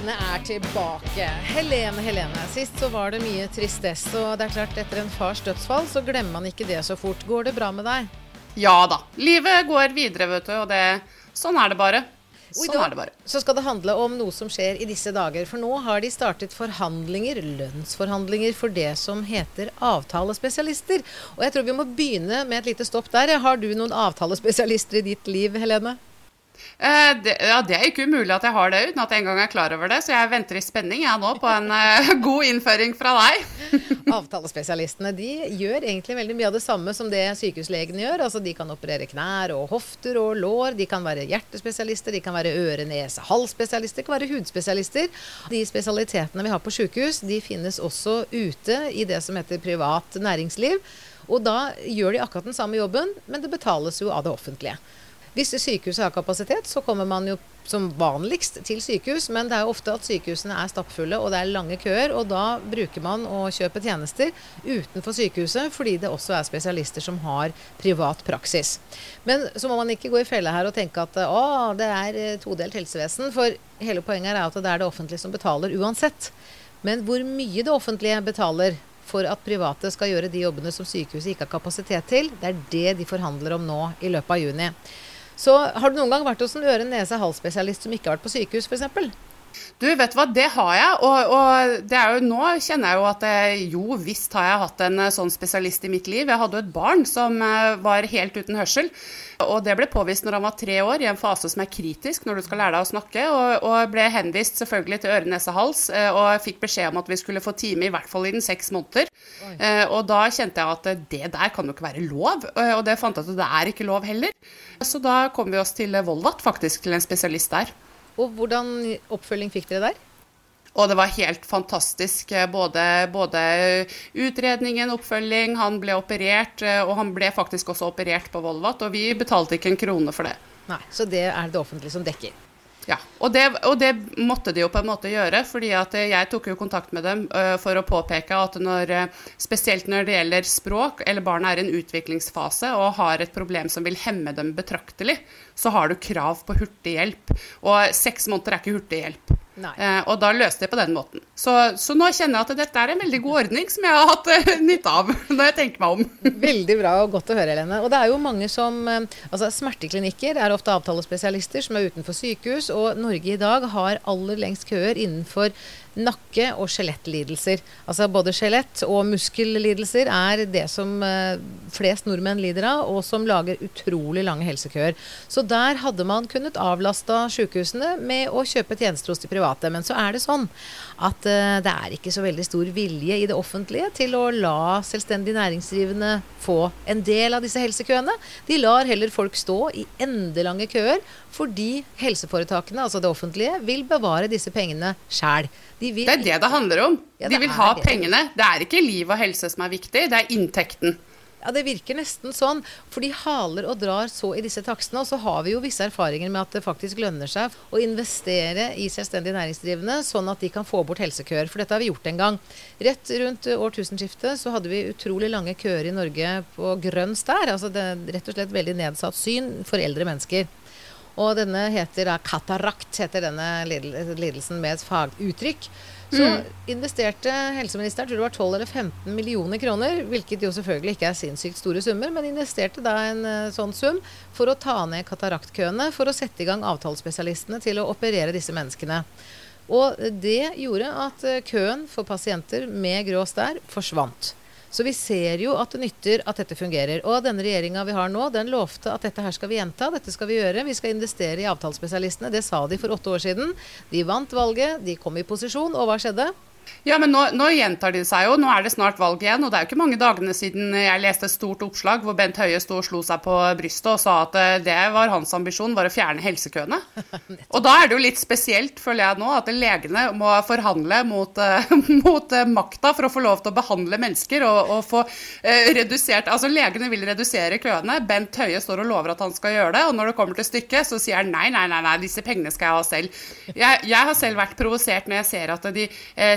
Veggene er tilbake. Helene, Helene. Sist så var det mye tristesse. Og det er klart, etter en fars dødsfall så glemmer man ikke det så fort. Går det bra med deg? Ja da. Livet går videre, vet du. Og det, sånn er det bare. Og i Sånn dag er det bare. så skal det handle om noe som skjer i disse dager. For nå har de startet forhandlinger, lønnsforhandlinger, for det som heter avtalespesialister. Og jeg tror vi må begynne med et lite stopp der. Har du noen avtalespesialister i ditt liv, Helene? Eh, det, ja, det er ikke umulig at jeg har det uten at jeg engang er klar over det. Så jeg venter i spenning jeg nå på en uh, god innføring fra deg. Avtalespesialistene de gjør egentlig veldig mye av det samme som det sykehuslegene gjør. Altså De kan operere knær og hofter og lår. De kan være hjertespesialister, de kan være øre-, nese-, halsspesialister, de kan være hudspesialister. De spesialitetene vi har på sykehus, de finnes også ute i det som heter privat næringsliv. Og da gjør de akkurat den samme jobben, men det betales jo av det offentlige. Hvis sykehuset har kapasitet, så kommer man jo som vanligst til sykehus, men det er jo ofte at sykehusene er stappfulle og det er lange køer, og da bruker man å kjøpe tjenester utenfor sykehuset fordi det også er spesialister som har privat praksis. Men så må man ikke gå i felle her og tenke at å, det er eh, todelt helsevesen, for hele poenget er at det er det offentlige som betaler uansett. Men hvor mye det offentlige betaler for at private skal gjøre de jobbene som sykehuset ikke har kapasitet til, det er det de forhandler om nå i løpet av juni. Så har du noen gang vært hos en øre-, nese-, halsspesialist som ikke har vært på sykehus f.eks.? Du, vet du hva, det har jeg. Og, og det er jo nå kjenner jeg jo at jeg, jo visst har jeg hatt en eh, sånn spesialist i mitt liv. Jeg hadde jo et barn som eh, var helt uten hørsel. Og det ble påvist når han var tre år, i en fase som er kritisk når du skal lære deg å snakke. Og, og ble henvist selvfølgelig til øre, nese, hals, eh, og fikk beskjed om at vi skulle få time i hvert fall innen seks måneder. Oi. Og da kjente jeg at det der kan jo ikke være lov, og det fant jeg ut at det er ikke lov heller. Så da kom vi oss til Volvat, faktisk, til en spesialist der. Og hvordan oppfølging fikk dere der? Og det var helt fantastisk. eh, Både, både utredningen, oppfølging, han ble operert, eh, og han ble faktisk også operert på Volvat, og vi betalte ikke en krone for det. Nei, Så det er det offentlige som dekker. Ja, og det, og det måtte de jo på en måte gjøre, fordi at eh, jeg tok jo kontakt med dem eh, for å påpeke at når, eh, spesielt når det gjelder språk, eller barna er i en utviklingsfase og har et problem som vil hemme dem betraktelig, så har du krav på hurtig hjelp. Og seks måneder er ikke hurtig hjelp. Nei. Og da løste jeg på den måten. Så, så nå kjenner jeg at dette er en veldig god ordning som jeg har hatt eh, nytte av, når jeg tenker meg om. Veldig bra og godt å høre, Helene. Og det er jo mange som eh, Altså, smerteklinikker er ofte avtalespesialister som er utenfor sykehus, og Norge i dag har aller lengst køer innenfor nakke- og skjelettlidelser. Altså både skjelett- og muskellidelser er det som eh, flest nordmenn lider av, og som lager utrolig lange helsekøer. Så der hadde man kunnet avlasta sykehusene med å kjøpe tjenester hos de private. Men så er det sånn at det er ikke så veldig stor vilje i det offentlige til å la selvstendig næringsdrivende få en del av disse helsekøene. De lar heller folk stå i endelange køer fordi helseforetakene, altså det offentlige, vil bevare disse pengene sjæl. De vil Det er det det handler om. Ja, De vil ha det. pengene. Det er ikke liv og helse som er viktig, det er inntekten. Ja, Det virker nesten sånn. For de haler og drar så i disse takstene. Og så har vi jo visse erfaringer med at det faktisk lønner seg å investere i selvstendig næringsdrivende, sånn at de kan få bort helsekøer. For dette har vi gjort en gang. Rett rundt årtusenskiftet så hadde vi utrolig lange køer i Norge på grønn stær. Altså det er rett og slett veldig nedsatt syn for eldre mennesker. Og denne heter da katarakt, heter denne lidel- lidelsen med et faguttrykk. Så investerte helseministeren tror det var 12 eller 15 millioner kroner, hvilket jo selvfølgelig ikke er sinnssykt store summer, men investerte da en eh, sånn sum for å ta ned kataraktkøene, for å sette i gang avtalespesialistene til å operere disse menneskene. Og det gjorde at eh, køen for pasienter med grå stær forsvant. Så vi ser jo at det nytter at dette fungerer. Og denne regjeringa vi har nå, den lovte at dette her skal vi gjenta, dette skal vi gjøre. Vi skal investere i avtalespesialistene. Det sa de for åtte år siden. De vant valget, de kom i posisjon, og hva skjedde? Ja, men nå, nå, gjentar de seg jo. Nå er det snart valg igjen. Og det er jo ikke mange dagene siden jeg leste et stort oppslag hvor Bent Høie sto og slo seg på brystet og sa at eh, det var hans ambisjon, var å fjerne helsekøene. Og da er det jo litt spesielt, føler jeg nå, at legene må forhandle mot, uh, mot uh, makta for å få lov til å behandle mennesker og, og få eh, redusert Altså, legene vil redusere køene. Bent Høie står og lover at han skal gjøre det, og når det kommer til stykket, så sier han nei, nei, nei, nei disse pengene skal jeg ha selv. Jeg, jeg har selv vært provosert når jeg ser at de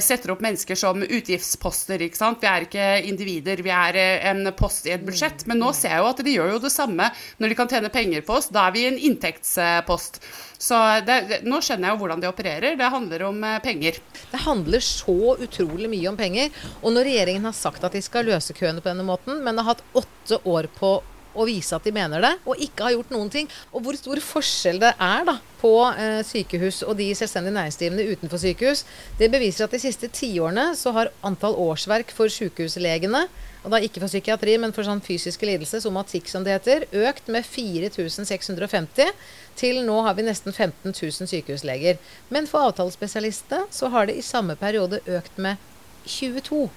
setter opp mennesker som utgiftsposter. ikke sant? Vi er ikke individer, vi er eh, en post i et budsjett. Men nå ser jeg jo at de gjør jo det samme når de kan tjene penger på oss. Da er vi en inntektspost. Så det, det, nå skjønner jeg jo hvordan de opererer. Det handler om eh, penger. Det handler så utrolig mye om penger. Og når regjeringen har sagt at de skal løse køene på denne måten, men har hatt åtte år på og vise at de mener det, og ikke har gjort noen ting. Og hvor stor forskjell det er da på eh, sykehus og de selvstendig næringsdrivende utenfor sykehus, det beviser at de siste tiårene så har antall årsverk for sykehuslegene, og da ikke for psykiatri, men for sånn fysiske lidelser, somatikk som det heter, økt med 4650. Til nå har vi nesten 15 000 sykehusleger. Men for avtalespesialistene så har det i samme periode økt med 22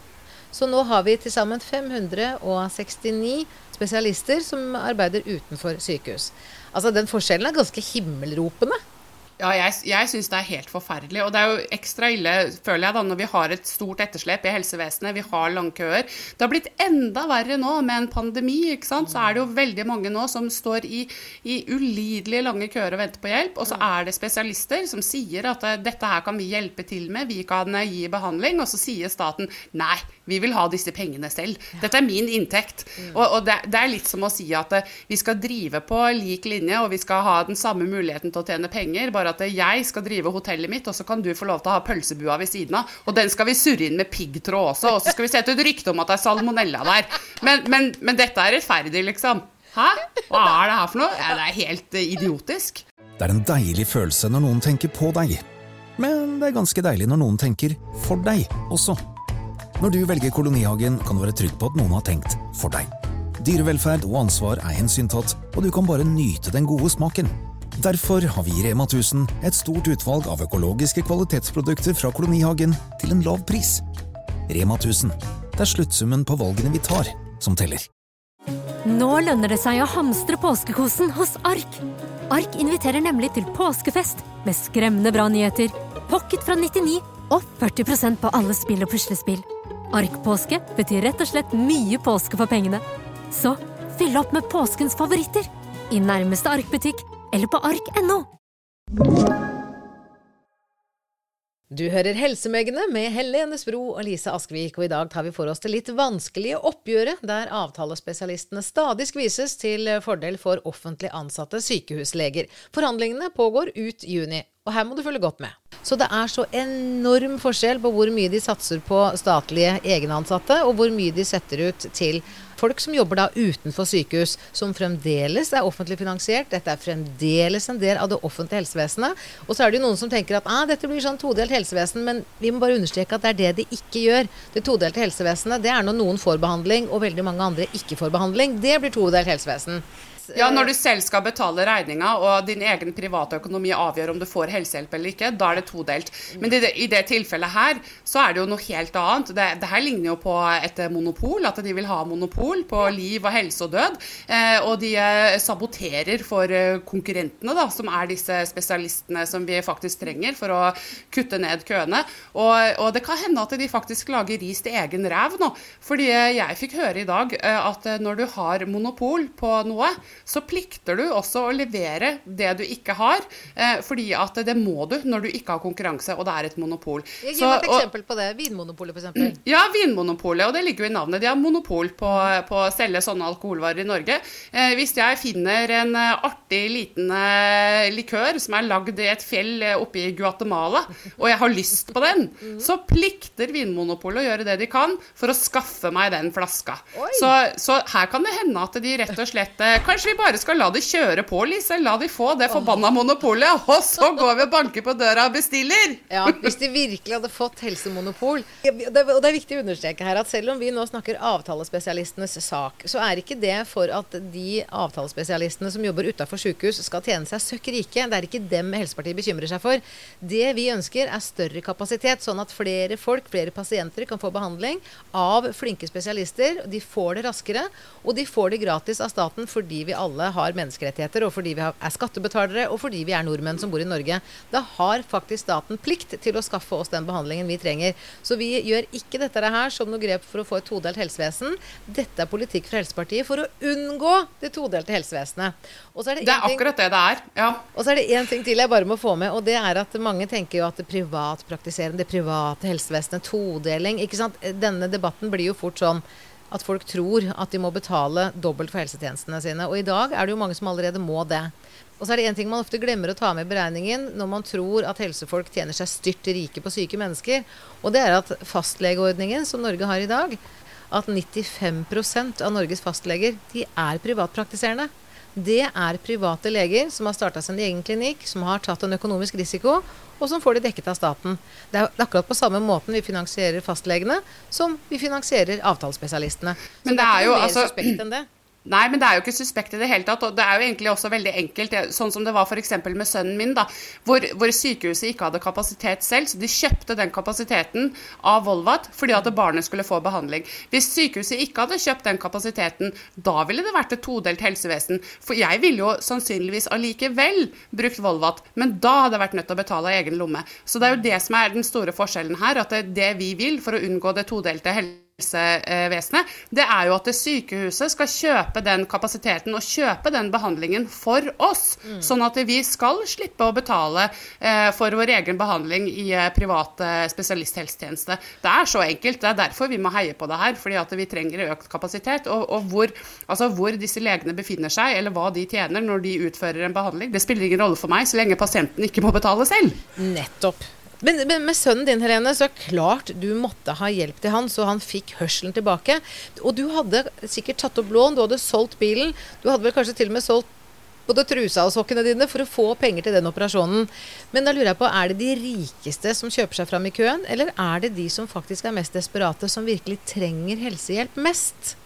så nå har vi til sammen 569 spesialister som arbeider utenfor sykehus. Altså Den forskjellen er ganske himmelropende. Ja, jeg, jeg syns det er helt forferdelig. Og det er jo ekstra ille, føler jeg, da, når vi har et stort etterslep i helsevesenet, vi har langkøer. Det har blitt enda verre nå med en pandemi. ikke sant? Så er det jo veldig mange nå som står i, i ulidelige lange køer og venter på hjelp. Og så er det spesialister som sier at eh, dette her kan vi hjelpe til med, vi kan eh, gi behandling. Og så sier staten nei, vi vil ha disse pengene selv. Dette er min inntekt. Og, og det, det, er litt som å si at eh, vi skal drive på lik linje, og vi skal ha den samme muligheten til å tjene penger. bare at jeg skal drive hotellet mitt, og så kan du få lov til å ha pølsebua ved siden av. Og den skal vi surre inn med piggtråd også, og så skal vi sette ut rykte om at det er salmonella der. Men, men, men dette er rettferdig, liksom. Hæ? Hva er det her for noe? Ja, det er helt uh, idiotisk. Det er en deilig følelse når noen tenker på deg. Men det er ganske deilig når noen tenker for deg også. Når du velger Kolonihagen, kan du være trygg på at noen har tenkt for deg. Dyrevelferd og ansvar er hensyntatt, og du kan bare nyte den gode smaken. Derfor har vi i Rema 1000 et stort utvalg av økologiske kvalitetsprodukter fra kolonihagen til en lav pris. Rema 1000. Det er sluttsummen på valgene vi tar, som teller. Nå lønner det seg å hamstre påskekosen hos Ark. Ark inviterer nemlig til påskefest med skremmende bra nyheter, pocket fra 99 og 40% på alle spill og puslespill. Ark-påske betyr rett og slett mye påske for pengene. Så fyll opp med påskens favoritter i nærmeste Ark-butikk eller på ark.no. Du hører Helsemøgene med Helene Spro og Lise Askvik, og i dag tar vi for oss det litt vanskelige oppgjøret der avtalespesialistene stadig skvises til fordel for offentlig ansatte sykehusleger. Forhandlingene pågår ut juni, og her må du følge godt med. Så det er så enorm forskjell på hvor mye de satser på statlige egenansatte, og hvor mye de setter ut til folk som jobber da utenfor sykehus, som fremdeles er offentlig finansiert. Dette er fremdeles en del av det offentlige helsevesenet. Og så er det jo noen som tenker at ah, dette blir sånn todelt helsevesen, men vi må bare understreke at det er det de ikke gjør. Det todelte helsevesenet det er når noen får behandling og veldig mange andre ikke får behandling. Det blir todelt helsevesen. Ja, når du selv skal betale regninga, og din egen private økonomi avgjør om du får helsehjelp eller ikke, da er det todelt. Men i det, i det tilfellet her, så er det jo noe helt annet. Det, det, her ligner jo på et monopol, at de vil ha monopol på liv og helse og død. Eh, og de eh, saboterer for eh, konkurrentene, da, som er disse spesialistene som vi faktisk trenger for å kutte ned køene. Og, og det kan hende at de faktisk lager ris til egen ræv nå. Fordi jeg fikk høre i dag at når du har monopol på noe, så plikter du også å levere det du ikke har. Eh, fordi at det må du når du ikke har konkurranse, og det er et monopol. Gi meg et eksempel på det. Vinmonopolet, f.eks. Ja, Vinmonopolet. Og det ligger jo i navnet. De har monopol på, på å selge sånne alkoholvarer i Norge. Eh, hvis jeg finner en eh, artig liten eh, likør som er lagd i et fjell eh, oppe i Guatemala, og jeg har lyst på den, så plikter Vinmonopolet å gjøre det de kan for å skaffe meg den flaska. Så, så, her kan det hende at de rett og slett eh, Kanskje Kanskje vi bare skal la de kjøre på, Lise. La de få det forbanna monopolet, og så går vi og banker på døra og bestiller. Ja, hvis de virkelig hadde fått helsemonopol. Og det er viktig å understreke her at selv om vi nå snakker avtalespesialistenes sak, så er ikke det for at de avtalespesialistene som jobber utafor sykehus skal tjene seg søkk rike. Det er ikke dem Helsepartiet bekymrer seg for. Det vi ønsker er større kapasitet, sånn at flere folk, flere pasienter kan få behandling av flinke spesialister. De får det raskere, og de får det gratis av staten fordi vi alle har menneskerettigheter, og fordi vi er skattebetalere, og fordi vi er nordmenn som bor i Norge. Da har faktisk staten plikt til å skaffe oss den behandlingen vi trenger. Så vi gjør ikke dette her som noe grep for å få et todelt helsevesen. Dette er politikk fra Helsepartiet for å unngå det todelte helsevesenet. det, er, det er akkurat det det er. Ja. Og så er det én ting til jeg bare må få med, og det er at mange tenker jo at det privatpraktiserende, det private helsevesenet, todeling ikke sant? Denne debatten blir jo fort sånn at folk tror at de må betale dobbelt for helsetjenestene sine. Og i dag er det jo mange som allerede må det. Og så er det én ting man ofte glemmer å ta med i beregningen når man tror at helsefolk tjener seg styrt rike på syke mennesker. Og det er at fastlegeordningen som Norge har i dag, at 95% av Norges fastleger de er privatpraktiserende. Det er private leger som har starta sin egen klinikk, som har tatt en økonomisk risiko, og som får det dekket av staten. Det er akkurat på samme måten vi finansierer fastlegene som vi finansierer avtalespesialistene. Så Men det, er, det er jo mer altså, suspekt enn det. Nei, men det er jo ikke suspekt i det hele tatt. Og det er jo egentlig også veldig enkelt, sånn som det var f.eks. med sønnen min, da, hvor, hvor, sykehuset ikke hadde kapasitet selv. Så de kjøpte den kapasiteten av Volvat fordi at barnet skulle få behandling. Hvis sykehuset ikke hadde kjøpt den kapasiteten, da ville det vært et todelt helsevesen. For jeg ville jo sannsynligvis allikevel brukt Volvat, men da hadde jeg vært nødt til å betale av egen lomme. Så det er jo det som er den store forskjellen her, at det, det vi vil for å unngå det todelte helsevesenet, helsevesenet, det er jo at sykehuset skal kjøpe den kapasiteten og kjøpe den behandlingen for oss. Mm. Sånn at vi skal slippe å betale eh, for vår egen behandling i eh, privat eh, spesialisthelsetjeneste. Det er så enkelt. Det er derfor vi må heie på det her. Fordi at vi trenger økt kapasitet. Og, og hvor, altså hvor, disse legene befinner seg, eller hva de tjener når de utfører en behandling, det spiller ingen rolle for meg så lenge pasienten ikke må betale selv. Nettopp. Men, men, med sønnen din, Helene, så klart du måtte ha hjelp til han, så han fikk hørselen tilbake. Og du hadde sikkert tatt opp lån, du hadde solgt bilen. Du hadde vel kanskje til og med solgt både trusa og sokkene dine for å få penger til den operasjonen. Men da lurer jeg på, er det de rikeste som kjøper seg fram i køen, eller er det de som faktisk er mest desperate, som virkelig trenger helsehjelp mest?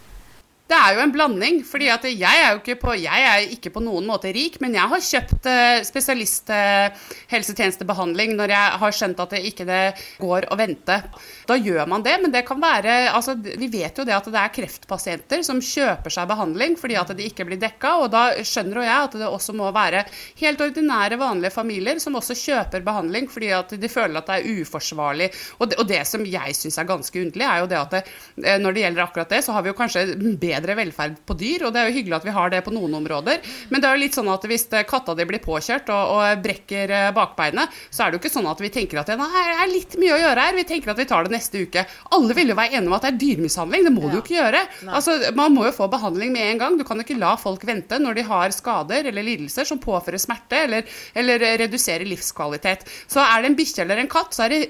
Det er jo en blanding. fordi at jeg er jo ikke på, er ikke på noen måte rik, men jeg har kjøpt uh, spesialisthelsetjenestebehandling når jeg har skjønt at det ikke det går å vente. Da gjør man det, men det kan være altså, Vi vet jo det at det er kreftpasienter som kjøper seg behandling fordi at de ikke blir dekka, og da skjønner jo jeg at det også må være helt ordinære, vanlige familier som også kjøper behandling fordi at de føler at det er uforsvarlig. Og det, og det som jeg syns er ganske underlig, er jo det at det, eh, når det gjelder akkurat det, så har vi jo kanskje bedre bedre velferd på dyr, og det er jo hyggelig at vi har det på noen områder. Men det er jo litt sånn at hvis katta di blir påkjørt og, og brekker eh, bakbeinet, så er det jo ikke sånn at vi tenker at det er litt mye å gjøre her, vi tenker at vi tar det neste uke. Alle vil jo være enige om at det er dyremishandling, det må ja. du jo ikke gjøre. Altså, man må jo få behandling med en gang. Du kan jo ikke la folk vente når de har skader eller lidelser som påfører smerte eller, eller reduserer livskvalitet. Så er det en bikkje eller en katt, så er det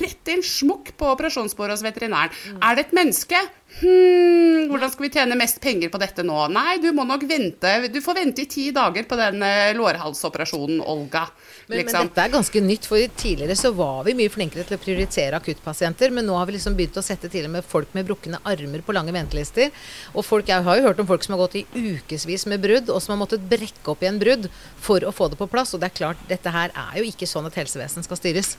rett inn smukk på operasjonsbordet hos veterinæren. Mm. Er det et menneske, Hm, hvordan skal vi tjene mest penger på dette nå? Nei, du må nok vente. Du får vente i ti dager på den eh, lårhalsoperasjonen, Olga. Men, liksom. men, dette er ganske nytt, for tidligere så var vi mye flinkere til å prioritere akuttpasienter. Men nå har vi liksom begynt å sette til og med folk med brukne armer på lange ventelister. Og folk, jeg har jo hørt om folk som har gått i ukevis med brudd, og som har måttet brekke opp igjen brudd for å få det på plass. Og det er klart, dette her er jo ikke sånn at helsevesen skal styres.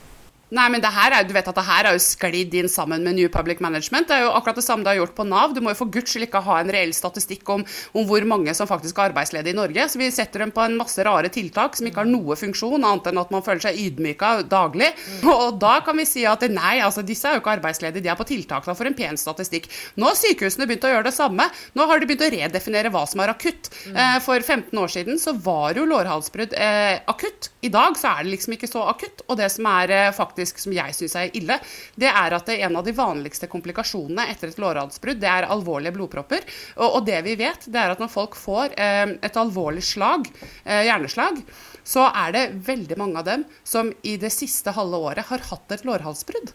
Nei, men det her er, du vet at det her er jo sklidd inn sammen med New Public Management. Det er jo akkurat det samme det har gjort på Nav. Du må jo for guds skyld ikke ha en reell statistikk om, om, hvor mange som faktisk er arbeidsledige i Norge. Så vi setter dem på en masse rare tiltak som ikke har noe funksjon, annet enn at man føler seg ydmyka daglig. Og da kan vi si at nei, altså disse er jo ikke arbeidsledige, de er på tiltak da for en pen statistikk. Nå har sykehusene begynt å gjøre det samme. Nå har de begynt å redefinere hva som er akutt. Mm. Eh, for 15 år siden så var jo lårhalsbrudd eh, akutt. I dag så er det liksom ikke så akutt. Og det som er eh, faktisk faktisk som jeg syns er ille, det er at det er en av de vanligste komplikasjonene etter et lårhalsbrudd, det er alvorlige blodpropper. Og, og, det vi vet, det er at når folk får eh, et alvorlig slag, eh, hjerneslag, så er det veldig mange av dem som i det siste halve året har hatt et lårhalsbrudd.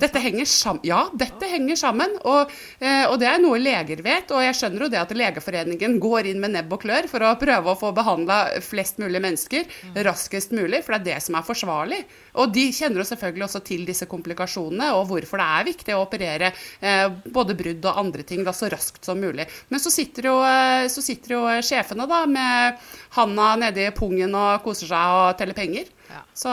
Dette henger sammen. Ja, dette henger sammen. Og, eh, og, det er noe leger vet. Og jeg skjønner jo det at Legeforeningen går inn med nebb og klør for å prøve å få behandla flest mulig mennesker mm. raskest mulig, for det er det som er forsvarlig. Og de kjenner jo selvfølgelig også til disse komplikasjonene og hvorfor det er viktig å operere eh, både brudd og andre ting da, så raskt som mulig. Men så sitter jo, eh, så sitter jo sjefene da med handa nedi pungen og koser seg og teller penger. Ja. Så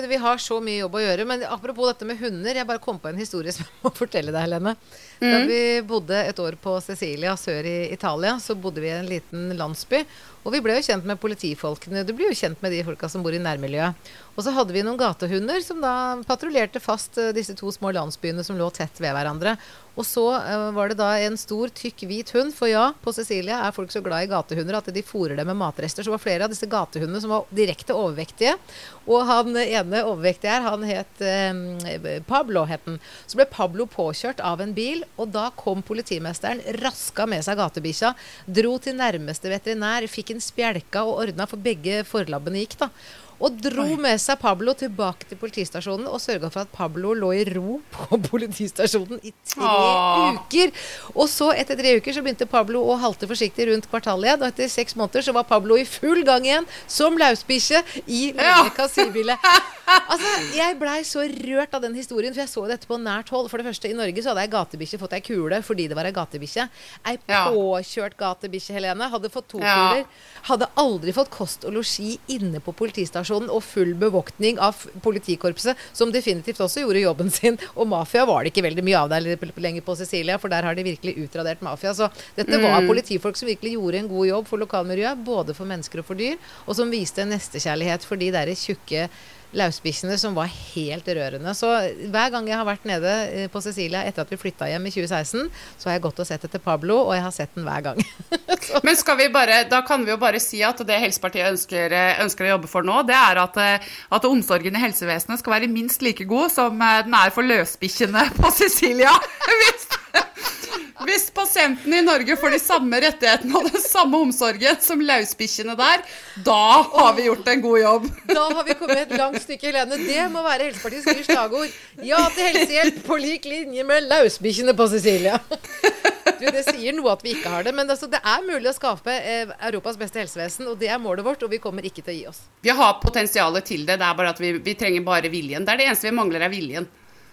du, vi har så mye jobb å gjøre. Men apropos dette med hunder. Jeg bare kom på en historie som jeg må fortelle deg, Helene. Mm. Da vi bodde et år på Cecilia sør i Italia, så bodde vi i en liten landsby. Og vi ble jo kjent med politifolkene. Du blir jo kjent med de folka som bor i nærmiljøet. Og så hadde vi noen gatehunder som da patruljerte fast uh, disse to små landsbyene som lå tett ved hverandre. Og så uh, var det da en stor, tykk, hvit hund. For ja, på Cecilie er folk så glad i gatehunder at de fôrer dem med matrester. Så var flere av disse gatehundene som var direkte overvektige. Og han ene overvektige her, han het uh, Pablo, het han. Så ble Pablo påkjørt av en bil, og da kom politimesteren, raska med seg gatebikkja, dro til nærmeste veterinær, fikk en spjelka og ordna, for begge forlabbene gikk, da. Og dro Oi. med seg Pablo tilbake til politistasjonen og sørga for at Pablo lå i ro på politistasjonen i tre Åh. uker. Og så, etter tre uker, så begynte Pablo å halte forsiktig rundt kvartalet igjen. Og etter seks måneder så var Pablo i full gang igjen som lausbikkje i ja. kasirbilet. Altså, jeg blei så rørt av den historien, for jeg så dette på nært hold. For det første, i Norge så hadde ei gatebikkje fått ei kule fordi det var ei gatebikkje. Ei ja. påkjørt gatebikkje, Helene, hadde fått to ja. kuler. Hadde aldri fått kost og losji inne på politistasjonen politistasjonen og full bevoktning av politikorpset, som definitivt også gjorde jobben sin. Og mafia var det ikke veldig mye av der lenger på Sicilia, for der har de virkelig utradert mafia. Så dette var mm. politifolk som virkelig gjorde en god jobb for lokalmiljøet, både for mennesker og for dyr, og som viste nestekjærlighet for de der tjukke lausbikkjene som var helt rørende. Så hver gang jeg har vært nede eh, på Cecilia etter at vi flytta hjem i 2016, så har jeg gått og sett etter Pablo, og jeg har sett den hver gang. Men skal vi bare, da kan vi jo bare si at det Helsepartiet ønsker, eh, ønsker å jobbe for nå, det er at, eh, at, omsorgen i helsevesenet skal være minst like god som den er for løsbikkjene på Cecilia. Hvis hvis pasientene i Norge får de samme rettighetene og den samme omsorgen som lausbikkjene der, da har vi gjort en god jobb. Da har vi kommet et langt stykke, Helene. Det må være Helsepartiets nye slagord. Ja til helsehjelp på lik linje med lausbikkjene på Sicilia. Du, det sier noe at vi ikke har det, men altså, det er mulig å skape eh, Europas beste helsevesen, og det er målet vårt, og vi kommer ikke til å gi oss. Vi har potensialet til det, det er bare at vi, vi trenger bare viljen. Det er det eneste vi mangler, er viljen.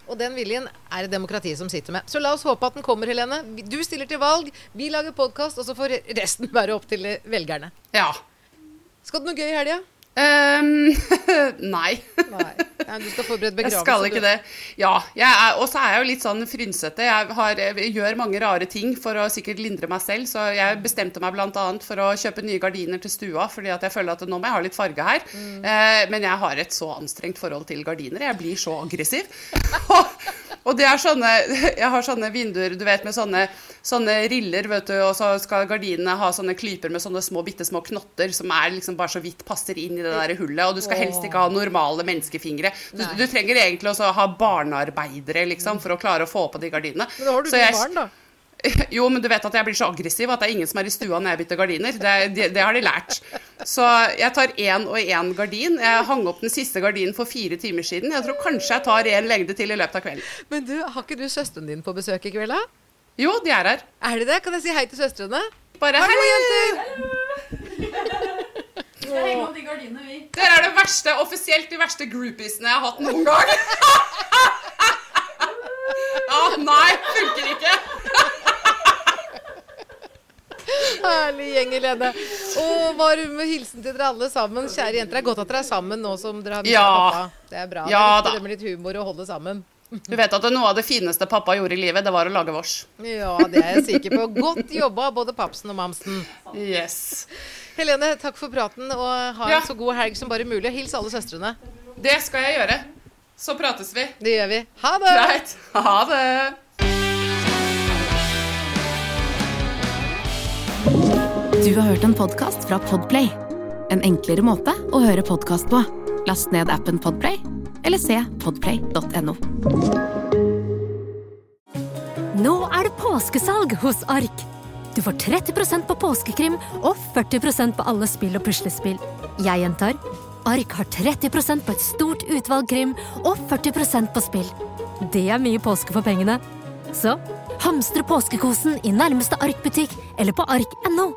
Og den viljen er det demokratiet som sitter med. Så la oss håpe at den kommer, Helene. Du stiller til valg, vi lager podkast, og så får resten være opp til velgerne. Ja. Skal du noe gøy i helga? Um, nei. nei. Du skal forberede begravelse. Jeg skal ikke det. Ja. Og så er jeg jo litt sånn frynsete. Jeg, har, jeg, gjør mange rare ting for å sikkert lindre meg selv. Så jeg bestemte meg bl.a. for å kjøpe nye gardiner til stua, fordi at jeg føler at nå må jeg ha litt farge her. Mm. Eh, men jeg har et så anstrengt forhold til gardiner. Jeg blir så aggressiv. Og det er sånne Jeg har sånne vinduer du vet, med sånne, sånne riller, vet du, og så skal gardinene ha sånne klyper med sånne små, bitte små knotter som er liksom bare så vidt passer inn i det der hullet. Og du skal helst ikke ha normale menneskefingre. Du, du trenger egentlig også ha barnearbeidere, liksom, for å klare å få på de gardinene. Men da har du ikke barn, da. Jo, men du vet at jeg blir så aggressiv at det er ingen som er i stua når jeg bytter gardiner. Det, det, det har de lært. Så jeg tar én og én gardin. Jeg hang opp den siste gardinen for fire timer siden. Jeg tror kanskje jeg tar én lengde til i løpet av kvelden. Men du, har ikke du søsteren din på besøk i kveld, da? Jo, de er her. Er de det? Kan jeg si hei til søstrene? Bare hei, jenter! Vi skal henge opp de gardinene, vi. Dere er det verste, offisielt de verste groupiesene jeg har hatt noen gang. Ja, nei, funker ikke. Herlig gjeng, Helene. Og varm hilsen til dere alle sammen. Kjære jenter, det er godt at dere er sammen nå som dere har mista ja. pappa. Det er bra. Ja, det er litt humor å holde sammen. Du vet at noe av det fineste pappa gjorde i livet, det var å lage vårs. Ja, det er jeg sikker på. Godt jobba, både papsen og mamsen. Yes. Helene, takk for praten, og ha ja. en så god helg som bare mulig. Hils alle søstrene. Det skal jeg gjøre. Så prates vi. Det gjør vi. Ha det! Greit. Ha det. Du har hørt en podkast fra Podplay. En enklere måte å høre podkast på. Last ned appen Podplay, eller se podplay.no. Nå er det påskesalg hos Ark. Du får 30% på påskekrim og 40% på alle spill og puslespill. Jeg gjentar Ark har 30% på et stort utvalg krim og 40% på spill. Det er mye påske for pengene. Så hamstre påskekosen i nærmeste Ark-butikk eller på ark.no.